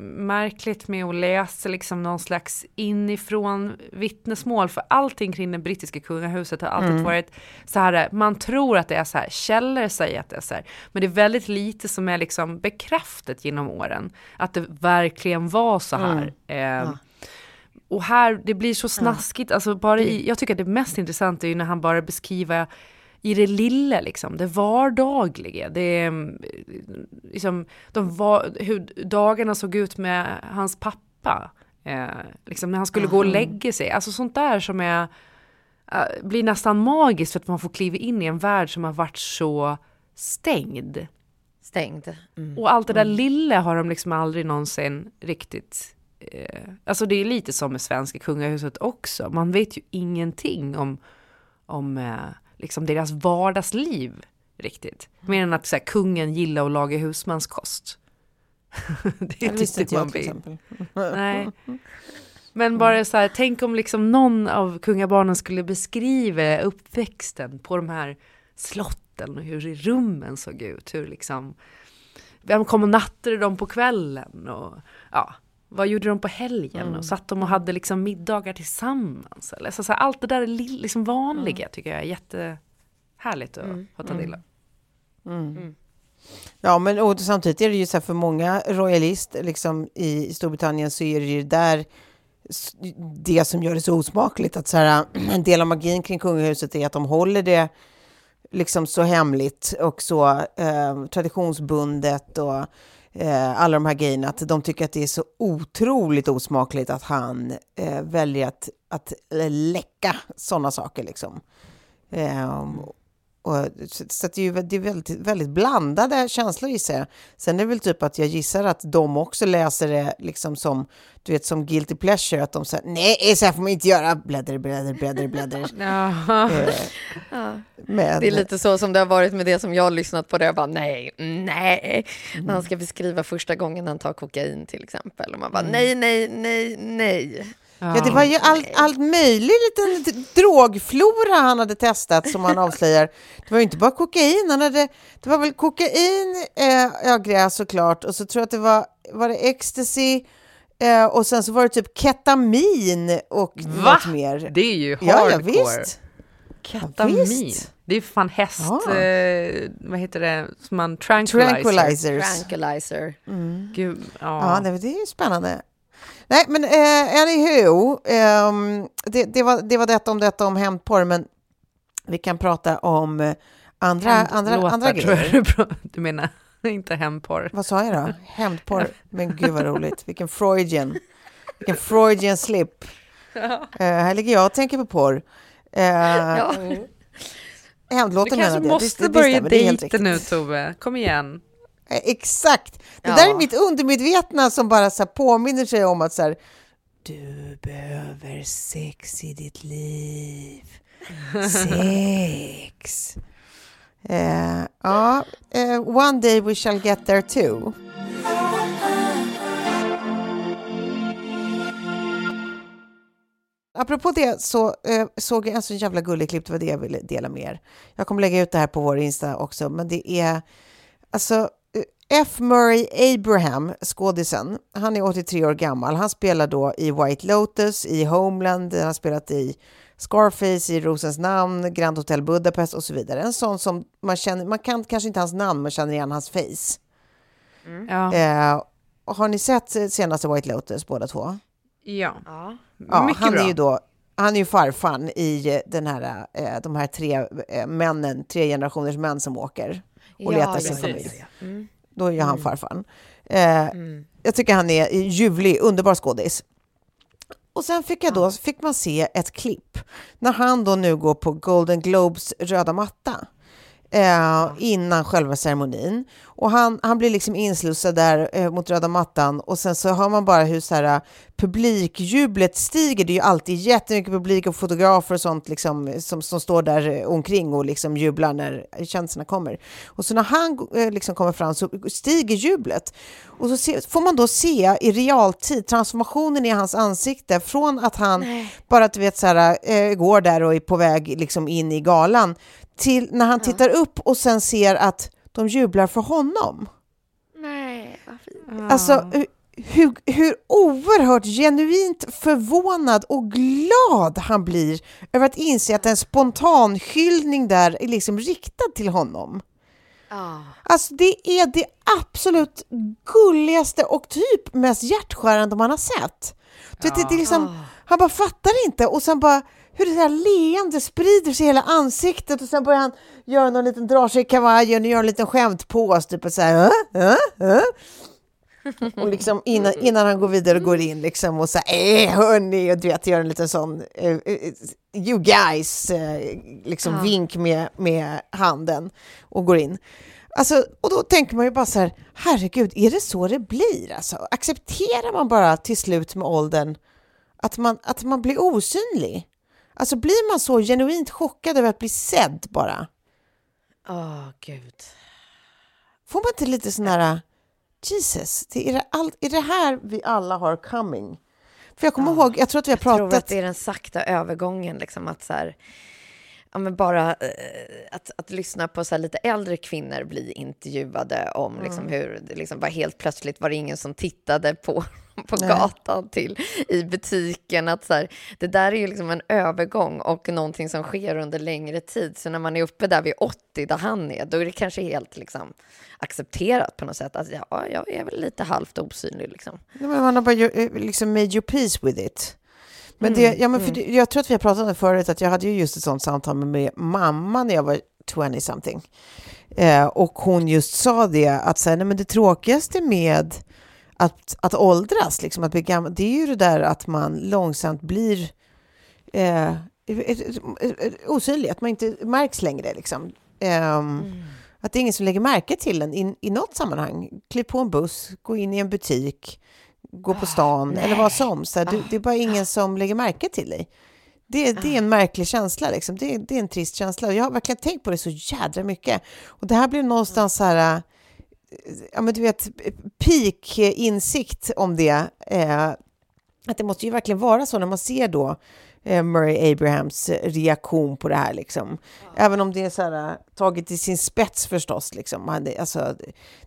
märkligt med att läsa liksom någon slags inifrån vittnesmål. För allting kring det brittiska kungahuset har alltid varit så här, man tror att det är så här, källor säger att det är så här. Men det är väldigt lite som är liksom bekräftat genom åren. Att det verkligen var så här. Eh, Och här, det blir så snaskigt, alltså bara i, jag tycker att det mest intressanta är ju när han bara beskriver i det lilla liksom, det vardagliga. Det mm, liksom, de var, hur dagarna såg ut med hans pappa. Eh, liksom när han skulle gå och lägga sig. Alltså sånt där som är, eh, blir nästan magiskt för att man får kliva in i en värld som har varit så stängd. Stängd. Mm. Och allt det där lilla har de liksom aldrig någonsin riktigt... Eh, alltså det är lite som med svenska kungahuset också. Man vet ju ingenting om, om eh, liksom deras vardagsliv riktigt. Mer än att så här, kungen gillar att laga husmanskost. det [LAUGHS] Det är typ inte man exempel. Nej. [LAUGHS] Men bara så här, tänk om liksom någon av kungabarnen skulle beskriva uppväxten på de här slotten och hur rummen såg ut. Hur liksom, vem kom och nattade dem på kvällen och ja, vad gjorde de på helgen? Och satt de och hade liksom middagar tillsammans? Eller? Så, så här, allt det där lill- liksom vanliga tycker jag är jättehärligt att få ta del av. Ja, men och samtidigt är det ju så här för många royalister liksom, i Storbritannien så är det ju där det som gör det så osmakligt. Att så här, [CLEARS THROAT] en del av magin kring kungahuset är att de håller det liksom så hemligt och så eh, traditionsbundet och eh, alla de här grejerna. Att de tycker att det är så otroligt osmakligt att han eh, väljer att, att eh, läcka sådana saker. Liksom. Eh, och, så det är, ju, det är väldigt, väldigt blandade känslor gissar jag. Sen är det väl typ att jag gissar att de också läser det liksom som, du vet, som guilty pleasure. Att de säger nej, så här får man inte göra. Bläddra, bläddra, bläddra, bläddra. [LAUGHS] Eh, men, Det är lite så som det har varit med det som jag har lyssnat på. Det jag bara nej, nej. När han ska beskriva första gången han tar kokain till exempel. Och man bara nej, nej, nej, nej. Ja, det var ju allt, allt möjligt liten drogflora han hade testat som han avslöjar. Det var ju inte bara kokain, han hade, det var väl kokain, eh, ja gräs såklart, och så tror jag att det var, var det ecstasy, eh, och sen så var det typ ketamin och Va? något mer. Det är ju Ja, ja hardcore. visst. Ketamin. visst. det är fan häst, Ja. eh, vad heter det, som man tranquilizer. Tranquilizers. Tranquilizer. Gud, Ja, ja. det, det är ju spännande. Nej, men eh, anywho, ehm, det, det, var, det var detta om detta om hämndporr, men vi kan prata om eh, andra, andra, andra tror jag grejer. [LAUGHS] du Du menar, [LAUGHS] inte hämndporr. Vad sa jag då? [LAUGHS] Hämndporr? Men gud vad roligt. Vilken Freudian. Vilken Freudian slip. Eh, här ligger jag och tänker på porr. Uh, Ja. Du Hämndlåten kanske menade jag. måste Det- det börja dejta nu Tove, kom igen. Eh, Exakt. Det Ja. där är mitt undermedvetna som bara så påminner sig om att så här, du behöver sex i ditt liv. [LAUGHS] Sex. Eh, ja, eh, one day we shall get there too. Apropå det så eh, såg jag en så jävla gullig klipp, det var det jag ville dela med er. Jag kommer lägga ut det här på vår Insta också, men det är alltså F. Murray Abraham, skådisen, han är 83 år gammal. Han spelar då i White Lotus, i Homeland, han har spelat i Scarface, i Rosens namn, Grand Hotel Budapest och så vidare. En sån som man känner, man kan kanske inte hans namn, men känner igen hans face. Ja. Eh, har ni sett senaste White Lotus båda två? ja. Ja. Mycket han bra. är ju då han är ju farfan i den här, eh, de här tre eh, männen, tre generationers män som åker och Ja, letar sin ja, familj. ja, ja. Mm. Då är ju han farfan. Eh, Jag tycker han är ljuvlig, underbar skådis. Och sen fick, jag då, fick man se ett klipp när han då nu går på Golden Globes röda matta. Eh, innan själva ceremonin. Och han, han blir liksom inslussad där eh, mot röda mattan och sen så hör man bara hur så här, eh, publikjublet stiger. Det är ju alltid jättemycket publik och fotografer och sånt liksom, som, som står där eh, omkring och liksom jublar när kändisarna kommer. Och så när han eh, liksom kommer fram så stiger jublet. Och så se, får man då se i realtid transformationen i hans ansikte från att han bara du vet, så här, eh, går där och är på väg liksom, in i galan till när han tittar upp och sen ser att de jublar för honom. Nej, vad fint. Alltså hu- hur, hur oerhört genuint förvånad och glad han blir över att inse att en spontan hyllning där är liksom riktad till honom. Ja. Alltså det är det absolut gulligaste och typ mest hjärtskärande man har sett. Du vet, det, det är liksom, han bara fattar inte och sen bara hur det där leende sprider sig i hela ansiktet och sen börjar han göra någon liten dra sig i kavajen och göra en liten skämtpås, typ så här, äh, äh, äh. Och liksom innan, [LAUGHS] innan han går vidare och går in liksom och säger eh hörni och du vet gör en liten sån eh, you guys eh, liksom vink med, med handen och går in. Alltså, och då tänker man ju bara så här, herregud, är det så det blir? Alltså, accepterar man bara till slut med åldern att man, att man blir osynlig? Alltså blir man så genuint chockad över att bli sedd bara? Åh, gud. Får man inte lite sån här, Jesus, det är, det all, är det här vi alla har coming? För jag kommer ihåg, jag tror att vi har Jag tror pratat... att det är den sakta övergången, liksom att så här, ja, men bara eh, att, att lyssna på så här lite äldre kvinnor bli intervjuade om liksom hur det liksom var helt plötsligt var det ingen som tittade på, på Nej. gatan till i butiken. Att så här, det där är ju liksom en övergång och någonting som sker under längre tid. Så när man är uppe där vid 80 där han är, då är det kanske helt liksom accepterat på något sätt att ja, jag är väl lite halvt osynlig liksom. Nej, men man har bara eh, liksom made your peace with it. Men, det, ja, men för det, jag tror att vi har pratat om det förut, att jag hade ju just ett sånt samtal med min mamma när jag var 20-something. Eh, och hon just sa det, att så här, nej, men det tråkigaste med att, att åldras, liksom, att bli gammal, det är ju det där att man långsamt blir eh, osynlig, att man inte märks längre. Liksom. Ehm, Att det är ingen som lägger märke till en i, i något sammanhang. Kliv på en buss, gå in i en butik, gå på stan eller vad som. Så här, du, det är bara ingen som lägger märke till dig. Det, det är en märklig känsla, liksom. det, det är en trist känsla. Jag har verkligen tänkt på det så jädra mycket. Och det här blir någonstans så här, ja men du vet, peak insikt om det. Eh, att det måste ju verkligen vara så när man ser då Murray Abrahams reaktion på det här. Liksom. Även om det är så här, äh, taget till sin spets förstås. Liksom. Han, det- alltså,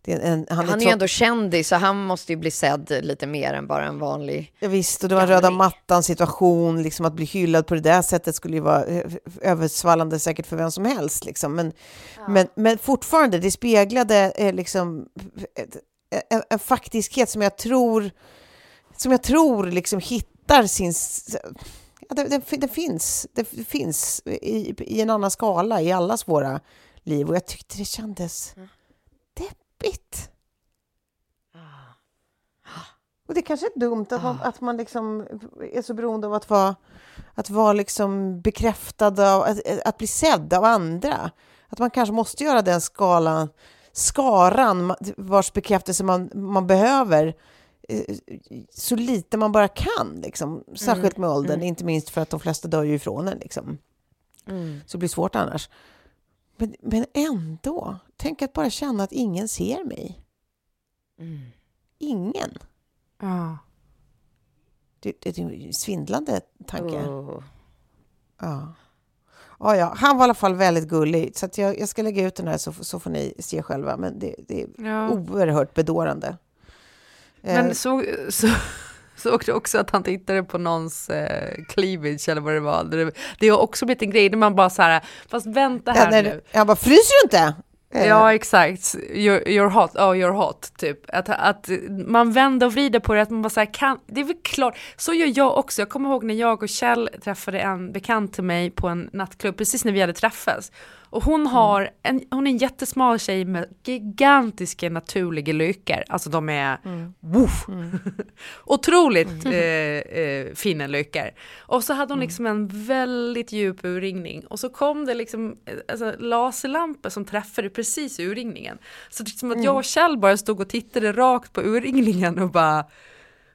är en, han är, Han är ju ändå kändis, så han måste ju bli sedd lite mer än bara en vanlig... Ja, visst, och det var en röda mattan situation, liksom att bli hyllad på det där sättet skulle ju vara eh, översvallande säkert för vem som helst. Liksom. Men, men, men fortfarande, det speglade eh, liksom en, en faktiskhet som jag tror, som jag tror liksom hittar sin... det, det, det finns, det finns i, i en annan skala i allas våra liv och jag tyckte det kändes deppigt. Och det kanske är dumt att man, att man liksom är så beroende av att vara, att vara liksom bekräftad, av, att, att bli sedd av andra. Att man kanske måste göra den skalan, skaran vars bekräftelse man, man behöver eh, så lite man bara kan. Liksom. Särskilt med åldern, inte minst för att de flesta dör ju ifrån en. Liksom. Så det blir svårt annars. Men, men ändå, tänk att bara känna att ingen ser mig. Ingen. Ja. Det, det, det är en svindlande tanke. Oh. Ja. Ja, ja. Han var i alla fall väldigt gullig, så jag, jag ska lägga ut den här så, så får ni se själva. Men det, det är Ja. oerhört bedårande. Men Eh, så, så, [LAUGHS] såg du också att han tittade på någons eh, cleavage eller vad det var. Det, det har också blivit en grej där man bara så här, fast vänta här ja, nu. jag bara, fryser du inte? Eh, Ja exakt, you're, you're hot, oh you're hot, typ. Att, att man vänder och vrider på det, att man bara säger kan, det är väl klart, så gör jag också. Jag kommer ihåg när jag och Kjell träffade en bekant till mig på en nattklubb, precis när vi hade träffats. Och hon har, en, hon är en jättesmal tjej med gigantiska naturliga lykar, alltså de är, woof, [LAUGHS] otroligt eh, eh, fina lykar. Och så hade hon liksom en väldigt djup urringning. Och så kom det liksom eh, alltså, laserlampor som träffade precis urringningen. Så det är som att jag och Kjell bara stod och tittade rakt på urringningen och bara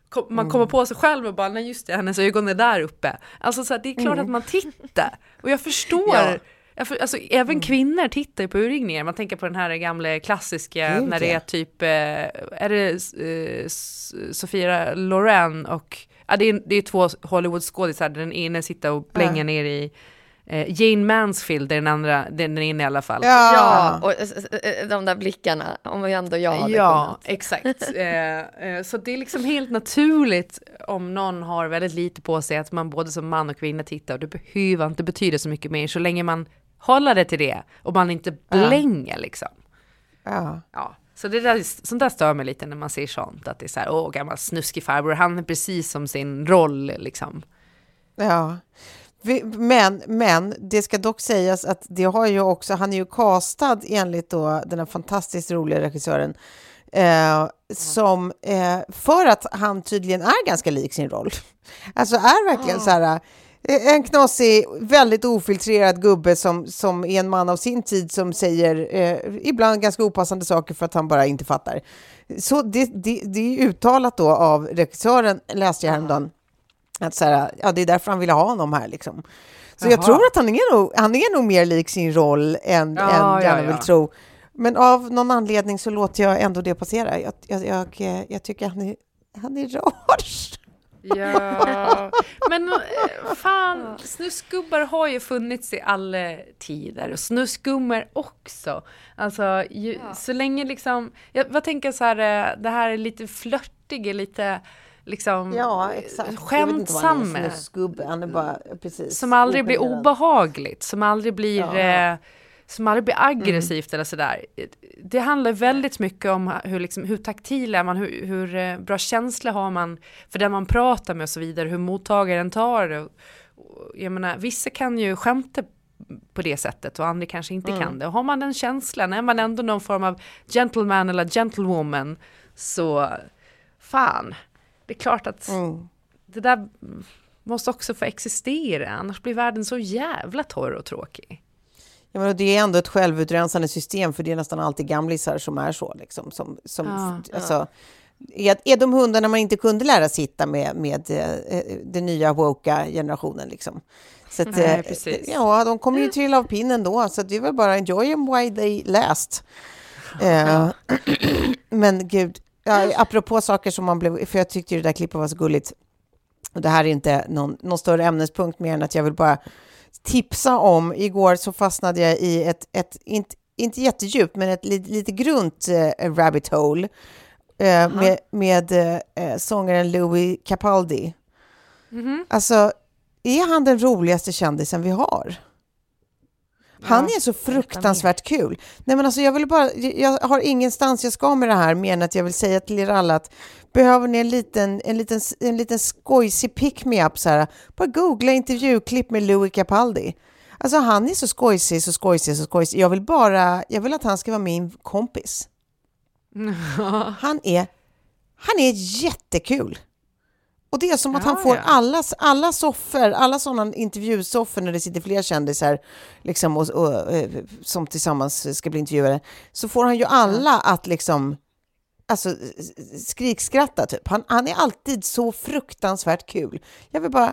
kom, man kommer på sig själv och bara nej just det, hennes ögon är där uppe. Alltså så här, det är klart att man tittar. Och jag förstår Ja. Alltså, även kvinnor tittar ju på urringningar. Man tänker på den här gamla klassiska Gud, när det ja. är typ, eh, är det eh, Sofia Loren och, ja det är, det är två Hollywood-skådisar, den ena sitter och blänger ner i eh, Jane Mansfield, är den andra, den ena i alla fall. Ja. Ja, och de där blickarna, om ändå jag hade Ja, kunnat. exakt. [LAUGHS] Så det är liksom helt naturligt om någon har väldigt lite på sig att man både som man och kvinna tittar och det behöver inte betyda så mycket mer så länge man håller det till det och man inte blänger liksom. ja. Ja. Så det där, sånt där stör mig lite när man ser sånt, att det är så här, åh gammal snuskig farbror, han är precis som sin roll liksom. Ja. Men, men det ska dock sägas att det har ju också, han är ju castad enligt då den här fantastiskt roliga regissören eh, som, eh, för att han tydligen är ganska lik sin roll. Alltså är verkligen så här en knasig, väldigt ofiltrerad gubbe som, som är en man av sin tid som säger eh, ibland ganska opassande saker för att han bara inte fattar. Så det, det, det är uttalat då av regissören, läste jag häromdagen, att så här, ja, det är därför han ville ha honom här. Liksom. Så jag Jaha. tror att han är, nog, han är nog mer lik sin roll än, Ja, än ja, gärna ja. vill tro. Men av någon anledning så låter jag ändå det passera. Jag, jag, jag, eh, jag tycker han är, han är rar. Ja, [LAUGHS] men eh, fan, snusgubbar har ju funnits i alla tider och snusgummor också. Alltså, ju, så länge liksom, jag, vad tänker så här, eh, det här är lite flörtiga, lite liksom Ja, exakt. Bara. Som aldrig blir obehagligt, som aldrig blir, Ja. Eh, som aldrig blir aggressivt eller sådär. Det handlar väldigt mycket om hur, liksom, hur taktil är man, hur, hur eh, bra känsla har man för den man pratar med och så vidare, hur mottagaren tar det. Jag menar, vissa kan ju skämta på det sättet och andra kanske inte Mm. kan det. Och har man den känslan, är man ändå någon form av gentleman eller gentlewoman, så fan, det är klart att Mm. det där måste också få existera, annars blir världen så jävla torr och tråkig. Ja, men det är ändå ett självutrensande system, för det är nästan alltid gamlisar som är så. Liksom, som, som, Ja, alltså, är, är de hundarna man inte kunde lära sitta med, med eh, den nya woka generationen? Liksom. Så att, Nej, eh. Ja, de kommer ju trilla av pinnen då, så det är väl bara enjoy them while they last. Eh, [CLEARS THROAT] men gud, ja, apropå saker som man blev... För jag tyckte det där klippet var så gulligt. Och det här är inte någon, någon större ämnespunkt mer än att jag vill bara tipsa om. Igår så fastnade jag i ett, ett inte, inte jättedjupt, men ett lite, lite grunt eh, rabbit hole eh, med, med eh, sångaren Louis Capaldi. Alltså, är han den roligaste kändisen vi har? Han är så fruktansvärt kul. Nej, men alltså jag, vill bara, jag har ingenstans jag ska med det här mer än att jag vill säga till er alla att behöver ni en liten, en liten, en liten skojsig pick-me-up så här, bara googla intervjuklipp med Louis Capaldi. Alltså han är så skojsig, så skojsig, så skojsig. Jag vill bara, jag vill att han ska vara min kompis. [LAUGHS] Han är, han är jättekul. Och det är som att han får ja. alla, alla soffor, alla sådana intervjusoffer när det sitter fler kändisar liksom, och, och, eh, som tillsammans ska bli intervjuade, så får han ju alla att liksom alltså, skrikskratta typ. Han, han är alltid så fruktansvärt kul. Jag vill bara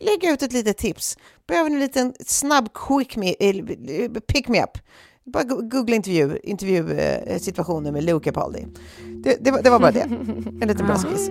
lägga ut ett litet tips. Behöver ni en liten snabb quick me, eh, pick me up? Bara go- googla intervju, intervjusituationen med Luke Capaldi. Det, det, var- det var bara det. En liten braskis.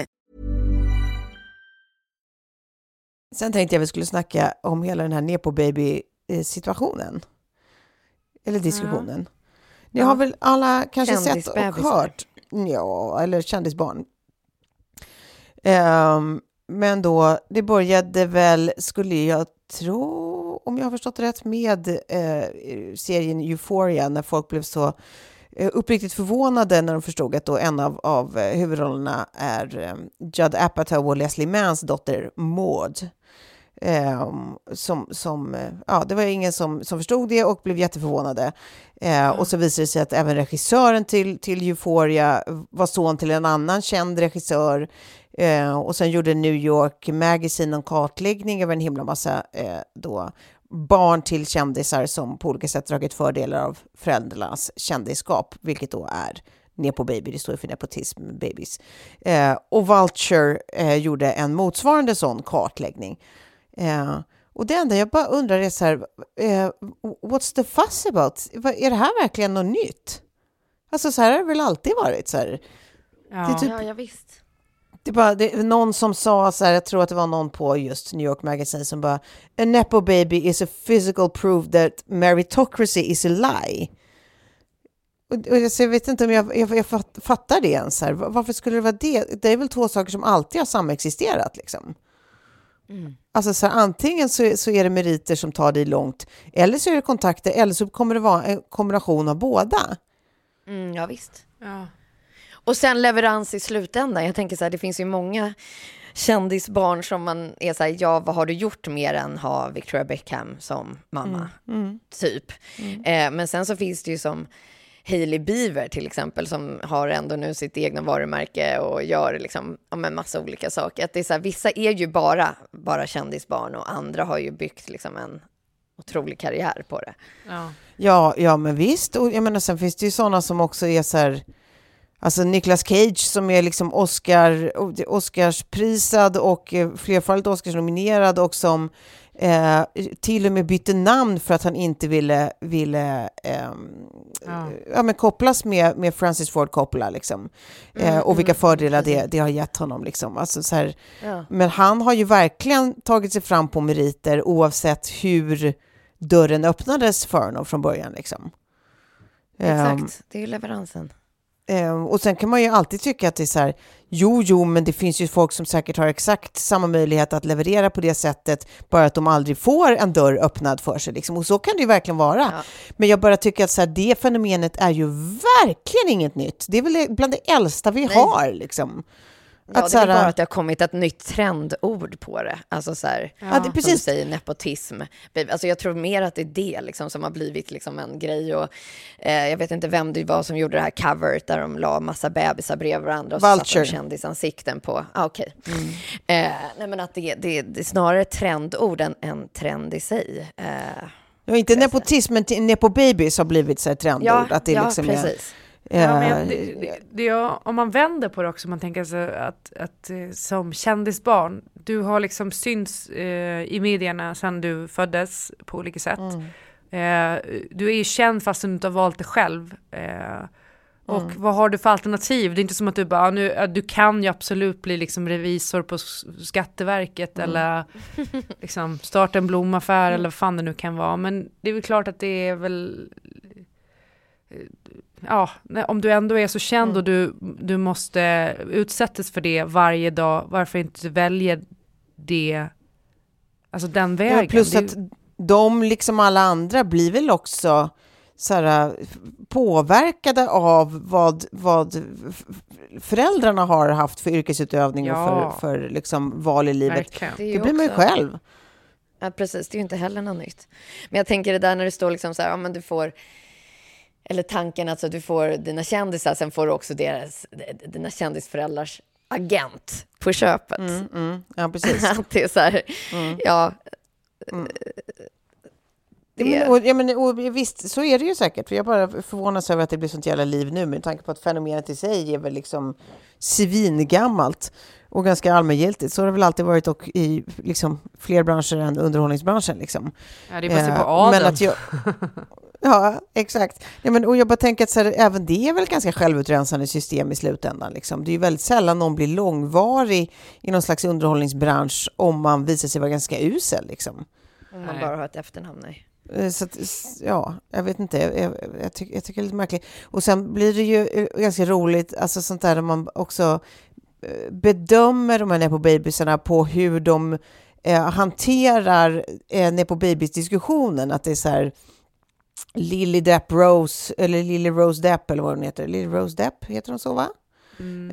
Sen tänkte jag vi skulle snacka om hela den här Nepo Baby-situationen. Eller diskussionen. Ni Ja. har väl alla kanske sett och hört, ja, eller kändisbarn. Ehm, men då, det började väl, skulle jag tro, om jag har förstått det rätt, med eh, serien Euphoria, när folk blev så uppriktigt förvånade när de förstod att då en av, av eh, huvudrollerna är eh, Judd Apatow och Leslie Manns dotter Maud. Ehm, som, som, eh, ja, det var ingen som, som förstod det och blev jätteförvånade. Eh, Och så visade det sig att även regissören till, till Euphoria var son till en annan känd regissör. Eh, och sen gjorde New York Magazine en kartläggning över en himla massa eh, då, barn till kändisar som på olika sätt dragit fördelar av föräldrarnas kändisskap, vilket då är Nepo Baby, det står ju för nepotism, babies. Eh, och Vulture eh, gjorde en motsvarande sån kartläggning. Eh, och det enda jag bara undrar är så här, eh, what's the fuss about? Är det här verkligen något nytt? Alltså så här har det väl alltid varit så här. Ja. Det är typ- Ja, ja visst. Det är bara det är någon som sa så här, jag tror att det var någon på just New York Magazine som bara A nepo baby is a physical proof that meritocracy is a lie. Och, och jag, så jag vet inte om jag, jag, jag fatt- fattar det ens. Här. Varför skulle det vara det? Det är väl två saker som alltid har samexisterat liksom. Alltså så här, antingen så, är- så är det meriter som tar dig långt, eller så är det kontakter, eller så kommer det vara en kombination av båda. Mm, ja, visst. Ja. Och sen leverans i slutändan. Jag tänker så här, det finns ju många kändisbarn som man är så här, ja, vad har du gjort mer än ha Victoria Beckham som mamma? Typ. Eh, men sen så finns det ju som Hailey Bieber till exempel, som har ändå nu sitt egna varumärke och gör liksom, ja, men massa olika saker. Att det är så här, vissa är ju bara, bara kändisbarn och andra har ju byggt liksom en otrolig karriär på det. Ja. Ja, ja men visst. Och jag menar, sen finns det ju sådana som också är så här, alltså Nicolas Cage som är liksom Oscar, Oscarsprisad och eh, flerfaldigt Oscarsnominerad och som eh, till och med bytte namn för att han inte ville, ville ehm, Ja. ja, men kopplas med, med Francis Ford Coppola liksom. Eh, och vilka fördelar det, det har gett honom liksom. Alltså, så här, Ja. men han har ju verkligen tagit sig fram på meriter oavsett hur dörren öppnades för honom från början. Liksom. Ehm, Exakt, det är ju leveransen. Ehm, och sen kan man ju alltid tycka att det är så här, jo, jo, men det finns ju folk som säkert har exakt samma möjlighet att leverera på det sättet, bara att de aldrig får en dörr öppnad för sig. Liksom. Och så kan det ju verkligen vara. Ja. Men jag bara tycker att så här, det fenomenet är ju verkligen inget nytt. Det är väl bland det äldsta vi Nej. har. Liksom. Ja, Att det är bara att det har kommit ett nytt trendord på det. Alltså så här, Ja, som precis. du säger, nepotism. Alltså jag tror mer att det är det liksom, som har blivit liksom en grej. Och, eh, jag vet inte vem det var som gjorde det här coveret där de la massa bebisar bredvid varandra och så satte de kändisansikten på. Ah, Okej. Eh, nej, men att det, det, det är snarare trendord än en trend i sig. Eh, Ja, inte nepotism, men till- nepo-babies har blivit så här trendord. ja, att det ja, liksom precis. Är, Ja, eh, det, det, det, jag- om man vänder på det också, man tänker så att, att eh, som kändisbarn, du har liksom synts eh, i medierna sedan du föddes på olika sätt. Eh, du är ju känd fast du inte har valt det själv. Eh, och Mm. vad har du för alternativ? Det är inte som att du bara, nu, ja, du kan ju absolut bli liksom revisor på Skatteverket Mm. eller [LAUGHS] liksom starta en blomaffär eller vad fan det nu kan vara. Men det är väl klart att det är väl ja, om du ändå är så känd och du, du måste utsättas för det varje dag, varför inte välja det, alltså den vägen? Ja, plus att ju- de, liksom alla andra, blir väl också så här, påverkade av vad, vad föräldrarna har haft för yrkesutövning Ja. och för, för liksom val i livet. Verkligen. Det Det blir man ju också- själv. Ja, precis. Det är ju inte heller något nytt. Men jag tänker det där när det står liksom så här, ja men du får, eller tanken alltså du får dina kändisar, sen får du också deras, dina kändisföräldrars agent på köpet. Mm, mm. Ja, precis. Att [LAUGHS] det är så här, ja. Mm. Det, Ja, men, och, ja, men, och, visst, så är det ju säkert. För jag bara förvånas över att det blir sånt jävla liv nu med tanke på att fenomenet i sig är väl liksom svingammalt och ganska allmängiltigt. Så har det väl alltid varit och i liksom, fler branscher än underhållningsbranschen. Liksom. ja, det är bara att se Eh, på adeln. men att jag, [LAUGHS] Ja, exakt. Ja, men, och jag bara tänker att så här, även det är väl ganska självutrensande system i slutändan. Liksom. Det är ju väldigt sällan någon blir långvarig i någon slags underhållningsbransch om man visar sig vara ganska usel. Liksom. om man bara har ett efternamn, nej. Eh, Så att, ja, jag vet inte. Jag, jag, jag, tycker, jag tycker det är lite märkligt. Och sen blir det ju eh, ganska roligt, alltså sånt där där man också eh, bedömer de här Nepo Babysarna på hur de eh, hanterar eh, Nepo Babys-diskussionen. Att det är så här Lily Depp Rose, eller Lily Rose Depp eller vad hon heter. Lily Rose Depp, heter hon så va?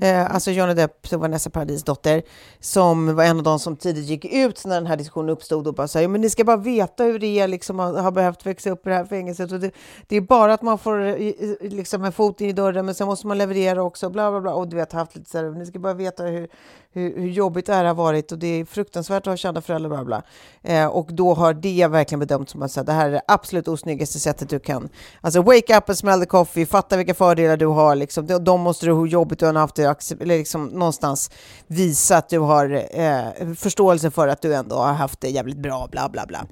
Eh, alltså Johnny Depp, Vanessa Paradis dotter, som var en av de som tidigt gick ut när den här diskussionen uppstod och bara sa, men ni ska bara veta hur det är liksom att ha behövt växa upp i det här fängelset. Och det, det är bara att man får eh, liksom en fot in i dörren, men sen måste man leverera också, bla bla bla. Och du vet, haft lite så här, ni ska bara veta hur, hur, hur jobbigt det här har varit och det är fruktansvärt att ha kända föräldrar, bla bla. Eh, och då har det verkligen bedömts som att så här, det här är det absolut osnyggaste sättet du kan. Alltså wake up and smell the coffee, fatta vilka fördelar du har. Liksom. De, de måste du, hur jobbigt du än har haft det, eller liksom någonstans visa att du har eh, förståelse för att du ändå har haft det jävligt bra, bla bla bla.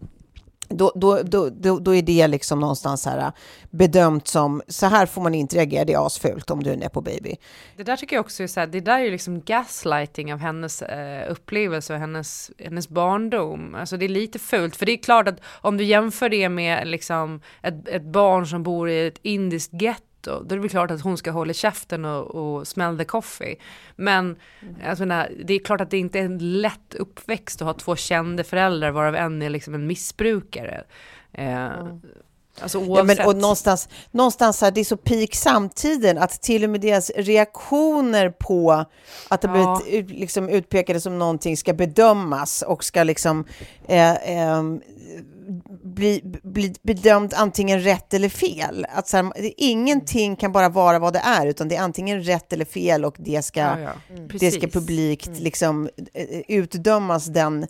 Då, då, då, då, då är det liksom någonstans här äh, bedömt som, så här får man inte reagera, det är asfult om du är på baby. Det där tycker jag också är så här, det där är ju liksom gaslighting av hennes eh, upplevelse och hennes, hennes barndom. Alltså det är lite fult, för det är klart att om du jämför det med liksom ett, ett barn som bor i ett indiskt getto, då är det väl klart att hon ska hålla käften och, och smell the coffee. Men alltså, nej, det är klart att det inte är en lätt uppväxt att ha två kända föräldrar varav en är liksom en missbrukare. Eh, Alltså Ja, men, och någonstans, någonstans här, det är så peak samtiden att till och med deras reaktioner på att det Ja. blivit liksom, utpekade som någonting ska bedömas och ska liksom eh, ehm, bli, bli bedömd antingen rätt eller fel. Att så här, ingenting kan bara vara vad det är, utan det är antingen rätt eller fel och det ska, Ja, ja. det ska Precis. publikt liksom, eh, utdömas den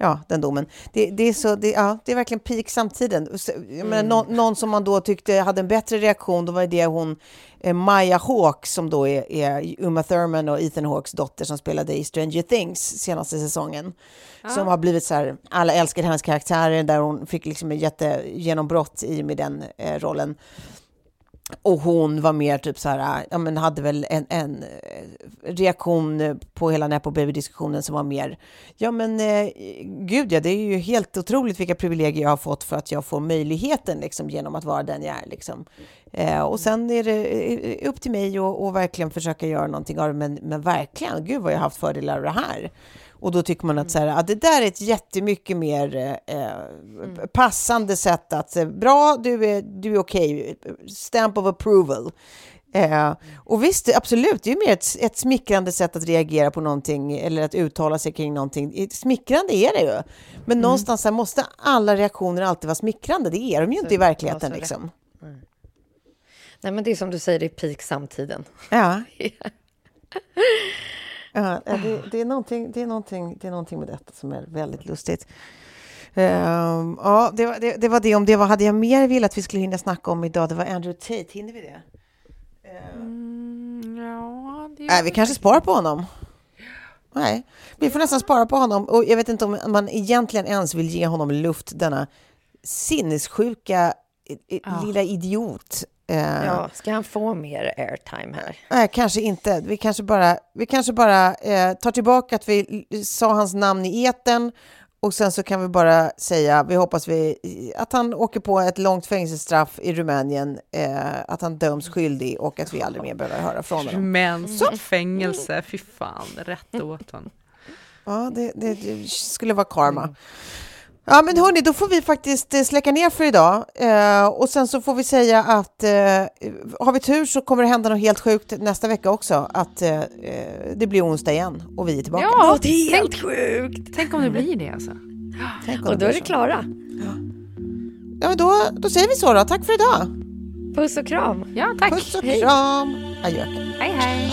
Ja, den domen. Det, det, är så, det, ja, det är verkligen peak samtiden. Menar, Mm. någon, någon som man då tyckte hade en bättre reaktion, då var det hon eh, Maya Hawke som då är, är Uma Thurman och Ethan Hawkes dotter som spelade i Stranger Things senaste säsongen. Som har blivit så här, alla älskar hennes karaktärer, där hon fick liksom en jättegenombrott i och med den eh, rollen. Och hon var mer typ så här, ja men hade väl en, en eh, reaktion på hela Nepo Baby-diskussionen som var mer, ja men eh, gud ja, det är ju helt otroligt vilka privilegier jag har fått för att jag får möjligheten liksom genom att vara den jag är liksom. Eh, och sen är det eh, upp till mig att att verkligen försöka göra någonting av det, men, men verkligen, gud vad jag har haft fördelar av det här. Och då tycker man att så här, att det där är ett jättemycket mer eh, passande sätt att, eh, bra, du är, du är okej, stamp of approval. Eh, och visst, absolut, det är ju mer ett, ett smickrande sätt att reagera på någonting eller att uttala sig kring någonting. Smickrande är det ju. Men någonstans så här måste alla reaktioner alltid vara smickrande. Det är de ju inte i verkligheten. så. Liksom. Nej, men det är som du säger, det är peak samtiden. Ja. [LAUGHS] ja det, det, är någonting, det, är någonting, det är någonting med detta som är väldigt lustigt. Ehm, ja, det, var- det, det var det om det. Vad hade jag mer velat att vi skulle hinna snacka om idag? Det var Andrew Tate. Hinner vi det? Mm, ja, det Nej, vi kanske sparar på honom. Nej, vi får nästan spara på honom. Och jag vet inte om man egentligen ens vill ge honom luft, denna sinnessjuka i- i- lilla idiot. Eh, Ja, ska han få mer airtime här? Nej, kanske inte. Vi kanske bara, vi kanske bara eh, tar tillbaka att vi sa hans namn i eten och sen så kan vi bara säga, vi hoppas vi, att han åker på ett långt fängelsestraff i Rumänien, eh, att han döms skyldig och att vi aldrig mer behöver höra från honom. Rumänskt fängelse, fy fan, rätt åt honom. Ja, det, det, det skulle vara karma. Ja, men hörni, då får vi faktiskt eh, släcka ner för idag. Eh, och sen så får vi säga att eh, har vi tur så kommer det hända något helt sjukt nästa vecka också. Att eh, eh, det blir onsdag igen och vi är tillbaka. Ja, det är helt tänk, sjukt! tänk om det blir det alltså. Tänk om Och då är det klara. Ja, men då, då säger vi så då. Tack för idag. Puss och kram. Ja, tack. Puss och kram. Adjö. Hej, hej.